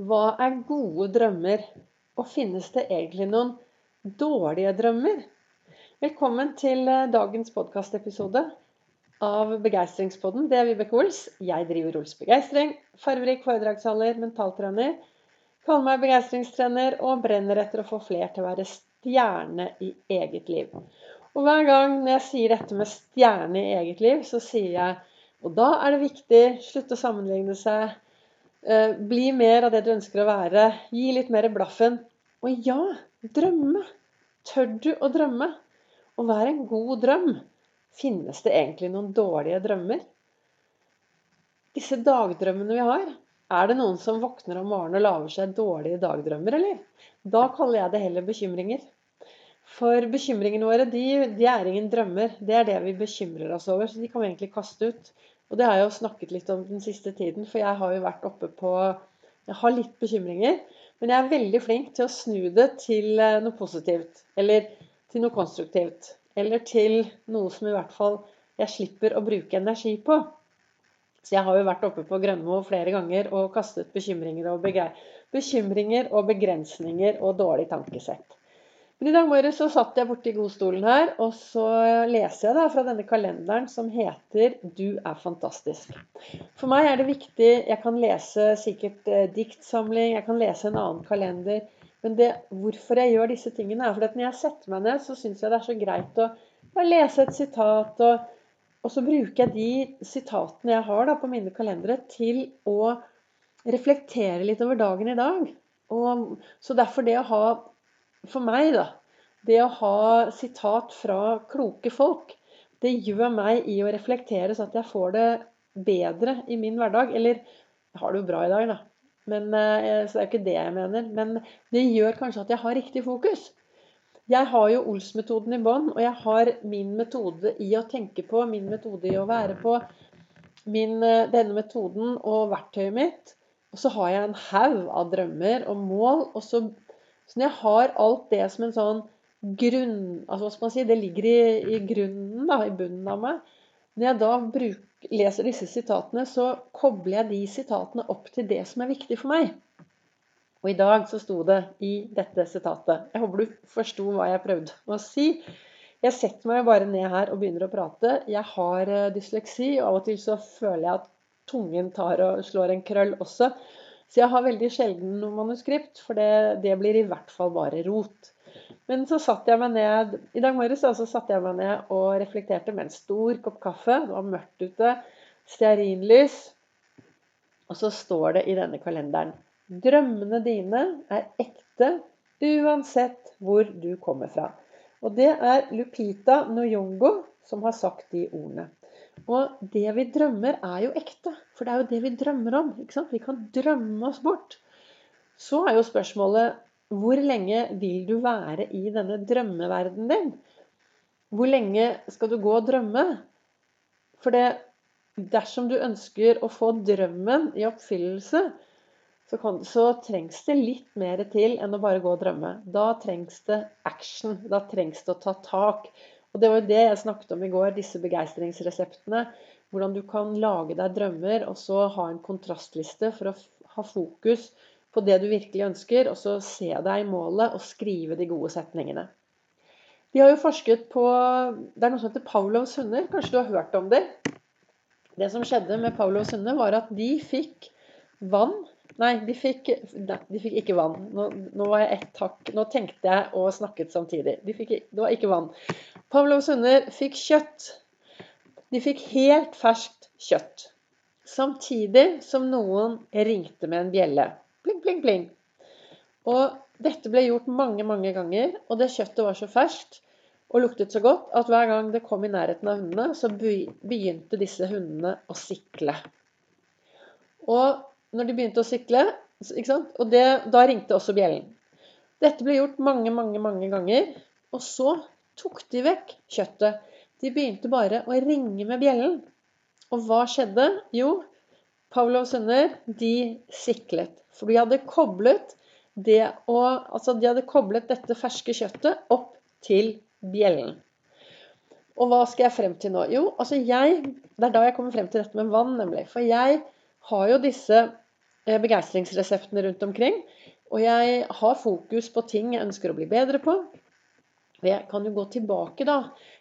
Hva er gode drømmer? Og finnes det egentlig noen dårlige drømmer? Velkommen til eh, dagens podkastepisode av Begeistringspodden. Det er Vibeke Ols. Jeg driver Ols Begeistring. Farverik foredragsholder, mentaltrener. Kaller meg begeistringstrener og brenner etter å få flere til å være stjerne i eget liv. Og hver gang når jeg sier dette med stjerne i eget liv, så sier jeg og da er det viktig slutte å sammenligne seg bli mer av det du ønsker å være. Gi litt mer blaffen. Og ja, drømme. Tør du å drømme? Å være en god drøm. Finnes det egentlig noen dårlige drømmer? Disse dagdrømmene vi har, er det noen som våkner om morgenen og lager seg dårlige dagdrømmer, eller? Da kaller jeg det heller bekymringer. For bekymringene våre de, de, er ingen drømmer. Det er det vi bekymrer oss over. Så de kan vi egentlig kaste ut. Og det har jeg jo snakket litt om den siste tiden, for jeg har jo vært oppe på Jeg har litt bekymringer, men jeg er veldig flink til å snu det til eh, noe positivt. Eller til noe konstruktivt. Eller til noe som i hvert fall jeg slipper å bruke energi på. Så jeg har jo vært oppe på Grønmo flere ganger og kastet bekymringer og, bekymringer og begrensninger og dårlig tankesett. Men i dag morges så satt jeg borti godstolen her, og så leser jeg da fra denne kalenderen som heter 'Du er fantastisk'. For meg er det viktig Jeg kan lese sikkert eh, diktsamling, jeg kan lese en annen kalender. Men det, hvorfor jeg gjør disse tingene, er fordi at når jeg setter meg ned, så syns jeg det er så greit å lese et sitat. Og, og, så bruker jeg de sitatene jeg har da på mine kalendere, til å reflektere litt over dagen i dag. Og, så derfor det å ha for meg, da, det å ha sitat fra kloke folk, det gjør meg i å reflektere så at jeg får det bedre i min hverdag. Eller jeg har det jo bra i dag, da. Men, eh, så det er jo ikke det jeg mener. Men det gjør kanskje at jeg har riktig fokus. Jeg har jo Ols-metoden i bånn, og jeg har min metode i å tenke på, min metode i å være på, min, eh, denne metoden og verktøyet mitt. Og så har jeg en haug av drømmer og mål. og så så når jeg har alt det som en sånn grunn... Altså hva skal man si? Det ligger i, i grunnen, da, i bunnen av meg. Når jeg da bruk, leser disse sitatene, så kobler jeg de sitatene opp til det som er viktig for meg. Og i dag så sto det i dette sitatet Jeg håper du forsto hva jeg prøvde å si. Jeg setter meg bare ned her og begynner å prate. Jeg har uh, dysleksi, og av og til så føler jeg at tungen tar og slår en krøll også. Så jeg har veldig sjelden noe manuskript, for det, det, blir i hvert fall bare rot. Men så satt jeg meg ned i dag morges så satte jeg meg ned og reflekterte med en stor kopp kaffe. Det var mørkt ute. Stearinlys. Og så står det i denne kalenderen Drømmene dine er ekte uansett hvor du kommer fra. Og det er Lupita Nyongo som har sagt de ordene. Og det vi drømmer, er jo ekte. For det er jo det vi drømmer om. ikke sant? Vi kan drømme oss bort. Så er jo spørsmålet hvor lenge vil du være i denne drømmeverdenen din? Hvor lenge skal du gå og drømme? For det, dersom du ønsker å få drømmen i oppfyllelse, så, kan, så, trengs det litt mer til enn å bare gå og drømme. Da trengs det action. Da trengs det å ta tak. Og det var jo det jeg snakket om i går, disse begeistringsreseptene. Hvordan du kan lage deg drømmer, og så ha en kontrastliste for å ha fokus på det du virkelig ønsker, og så se deg i målet og skrive de gode setningene. De har jo forsket på Det er noe som heter Pavlovs hunder. Kanskje du har hørt om det? Det som skjedde med Pavlovs hunder, var at de fikk vann Nei, de fikk, de fikk ikke vann. Nå, nå, var jeg ett hakk Nå tenkte jeg og snakket samtidig. De fikk, det var ikke vann. Pavlovs hunder fikk kjøtt. De fikk helt ferskt kjøtt. Samtidig som noen ringte med en bjelle. Pling, pling, pling. Og dette ble gjort mange, mange ganger, og det kjøttet var så ferskt og luktet så godt at hver gang det kom i nærheten av hundene, så begynte disse hundene å sikle. Og når de begynte å sykle. Og det, da ringte også bjellen. Dette ble gjort mange, mange, mange ganger. Og så tok de vekk kjøttet. De begynte bare å ringe med bjellen. Og hva skjedde? Jo, Pavlovs hunder de siklet. For de hadde koblet det å, altså de hadde koblet dette ferske kjøttet opp til bjellen. Og hva skal jeg frem til nå? Jo, altså jeg Det er da jeg kommer frem til dette med vann, nemlig. For jeg har jo disse begeistringsreseptene rundt omkring. Og jeg har fokus på ting jeg ønsker å bli bedre på. Jeg kan jo gå tilbake, da.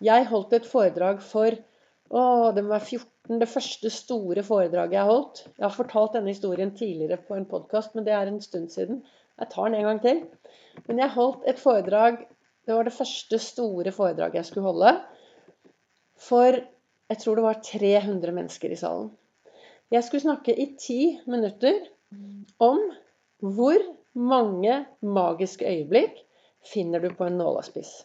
Jeg holdt et foredrag for å, det være 14, det første store foredraget jeg holdt. Jeg har fortalt denne historien tidligere på en podkast, men det er en stund siden. Jeg tar den en gang til. Men jeg holdt et foredrag Det var det første store foredraget jeg skulle holde. For jeg tror det var 300 mennesker i salen. Jeg skulle snakke i ti minutter om hvor mange magiske øyeblikk finner du på en nålespiss.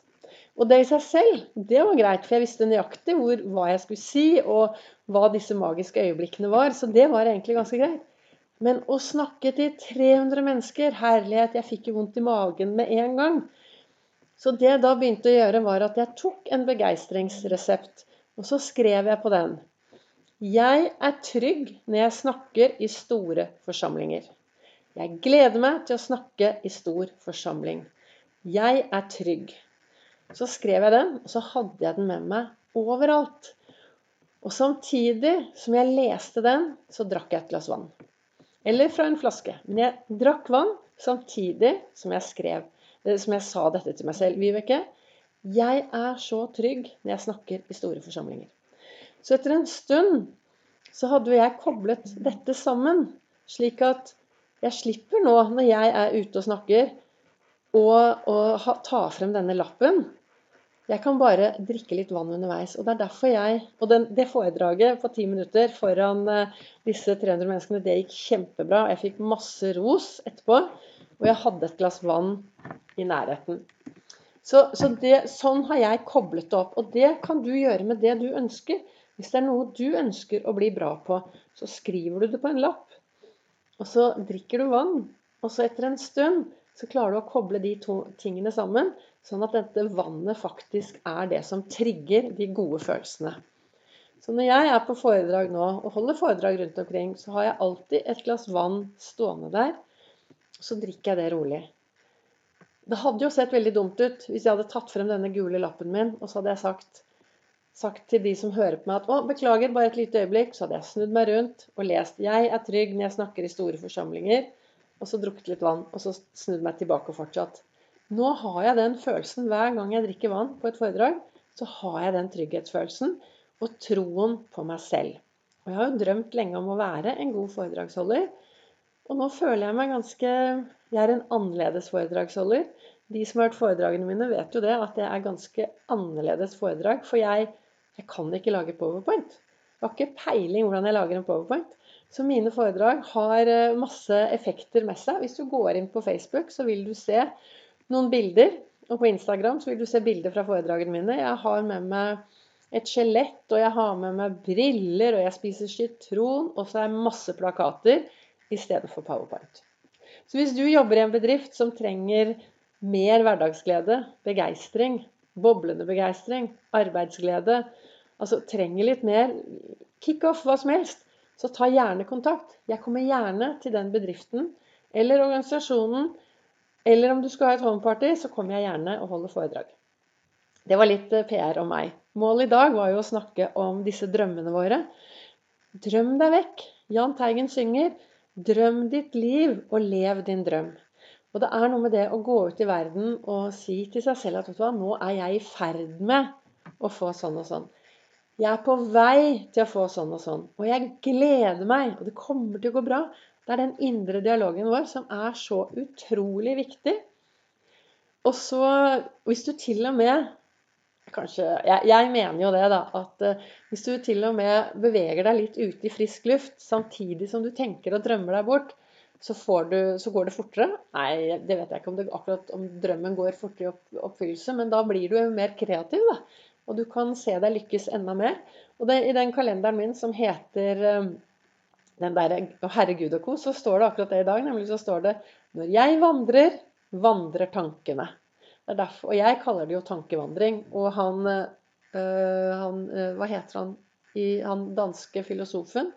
Og det i seg selv, det var greit, for jeg visste nøyaktig hvor, hva jeg skulle si, og hva disse magiske øyeblikkene var. Så det var egentlig ganske greit. Men å snakke til 300 mennesker Herlighet, jeg fikk jo vondt i magen med en gang. Så det jeg da begynte å gjøre, var at jeg tok en begeistringsresept, og så skrev jeg på den. Jeg er trygg når jeg snakker i store forsamlinger. Jeg gleder meg til å snakke i stor forsamling. Jeg er trygg. Så skrev jeg den, og så hadde jeg den med meg overalt. Og samtidig som jeg leste den, så drakk jeg et glass vann. Eller fra en flaske. Men jeg drakk vann samtidig som jeg skrev, eh, som jeg sa dette til meg selv. Vibeke, jeg er så trygg når jeg snakker i store forsamlinger. Så etter en stund så hadde jeg koblet dette sammen, slik at jeg slipper nå, når jeg er ute og snakker, å, ta frem denne lappen. Jeg kan bare drikke litt vann underveis. Og det er derfor jeg Og den, det foredraget på ti minutter foran uh, disse 300 menneskene, det gikk kjempebra. Jeg fikk masse ros etterpå. Og jeg hadde et glass vann i nærheten. Så, så det, sånn har jeg koblet det opp. Og det kan du gjøre med det du ønsker. Hvis det er noe du ønsker å bli bra på, så skriver du det på en lapp. Og så drikker du vann. Og så etter en stund så klarer du å koble de to tingene sammen, sånn at dette vannet faktisk er det som trigger de gode følelsene. Så når jeg er på foredrag nå, og holder foredrag rundt omkring, så har jeg alltid et glass vann stående der. Så drikker jeg det rolig. Det hadde jo sett veldig dumt ut hvis jeg hadde tatt frem denne gule lappen min, og så hadde jeg sagt sagt til de som hører på meg at å, beklager, bare et lite øyeblikk, så hadde jeg snudd meg rundt og lest 'Jeg er trygg når jeg snakker i store forsamlinger', og så drukket litt vann, og så snudd meg tilbake og fortsatt. Nå har jeg den følelsen hver gang jeg drikker vann på et foredrag. Så har jeg den trygghetsfølelsen og troen på meg selv. Og jeg har jo drømt lenge om å være en god foredragsholder. Og nå føler jeg meg ganske Jeg er en annerledes foredragsholder. De som har hørt foredragene mine, vet jo det, at det er ganske annerledes foredrag. For jeg jeg kan ikke lage powerpoint. Jeg har ikke peiling hvordan jeg lager en powerpoint. Så mine foredrag har eh, masse effekter med seg. Hvis du går inn på Facebook, så vil du se noen bilder. Og på Instagram så vil du se bilder fra foredragene mine. Jeg har med meg et skjelett, og jeg har med meg briller, og jeg spiser sitron, og så er det masse plakater istedenfor powerpoint. Så hvis du jobber i en bedrift som trenger mer hverdagsglede, begeistring, boblende begeistring, arbeidsglede, altså trenger litt mer kickoff, hva som helst, så ta gjerne kontakt. Jeg kommer gjerne til den bedriften eller organisasjonen. Eller om du skal ha et homeparty, så kommer jeg gjerne og holder foredrag. Det var litt eh, PR om meg. Målet i dag var jo å snakke om disse drømmene våre. Drøm deg vekk. Jahn Teigen synger 'Drøm ditt liv og lev din drøm'. Og det er noe med det å gå ut i verden og si til seg selv at nå er jeg i ferd med å få sånn og sånn. Jeg er på vei til å få sånn og sånn. Og jeg gleder meg, og det kommer til å gå bra. Det er den indre dialogen vår som er så utrolig viktig. Og så, hvis du til og med kanskje, jeg, jeg mener jo det, da. At uh, hvis du til og med beveger deg litt ute i frisk luft samtidig som du tenker og drømmer deg bort, så, du, så, går det fortere. Nei, det vet jeg ikke om, det, akkurat om drømmen går fortere i opp, oppfyllelse, men da blir du jo mer kreativ, da. Og du kan se deg lykkes enda mer. Og det, i den kalenderen min som heter um, den der, Herregud og co., så står det akkurat det i dag. Nemlig så står det Når jeg vandrer, vandrer tankene. Derfor, og jeg kaller det jo tankevandring. Og han, øh, han øh, Hva heter han? I, han danske filosofen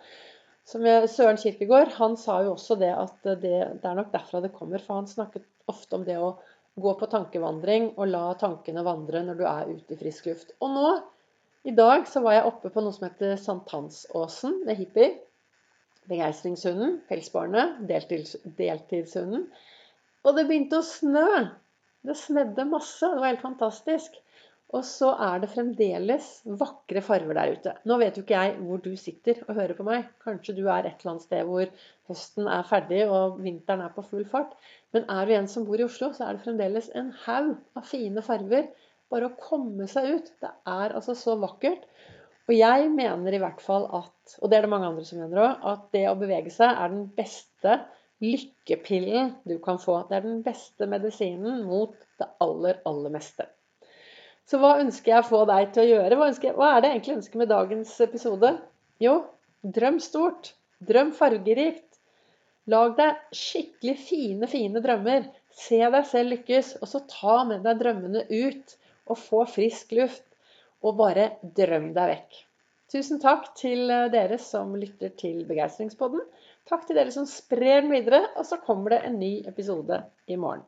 som jeg, Søren Kirkegård han sa jo også det at det, det er nok derfra det kommer. For han snakket ofte om det å Gå på tankevandring og la tankene vandre når du er ute i frisk luft. Og nå, i dag, så var jeg oppe på noe som heter Sankthansåsen med hippier. Begeistringshunden, pelsbarnet, deltids, deltidshunden. Og det begynte å snø. Det snedde masse. Det var helt fantastisk. Og så er det fremdeles vakre farver der ute. Nå vet jo ikke jeg hvor du sitter og hører på meg. Kanskje du er et eller annet sted hvor høsten er ferdig og vinteren er på full fart. Men er du en som bor i Oslo, så er det fremdeles en haug av fine farver. Bare å komme seg ut. Det er altså så vakkert. Og jeg mener i hvert fall at, og det er det mange andre som mener òg, at det å bevege seg er den beste lykkepillen du kan få. Det er den beste medisinen mot det aller, aller meste. Så hva ønsker jeg å få deg til å gjøre? Hva, jeg, hva er det jeg egentlig ønsker med dagens episode? Jo, drøm stort. Drøm fargerikt. Lag deg skikkelig fine, fine drømmer. Se deg selv lykkes. Og så ta med deg drømmene ut og få frisk luft. Og bare drøm deg vekk. Tusen takk til dere som lytter til Begeistringspodden. Takk til dere som sprer den videre. Og så kommer det en ny episode i morgen.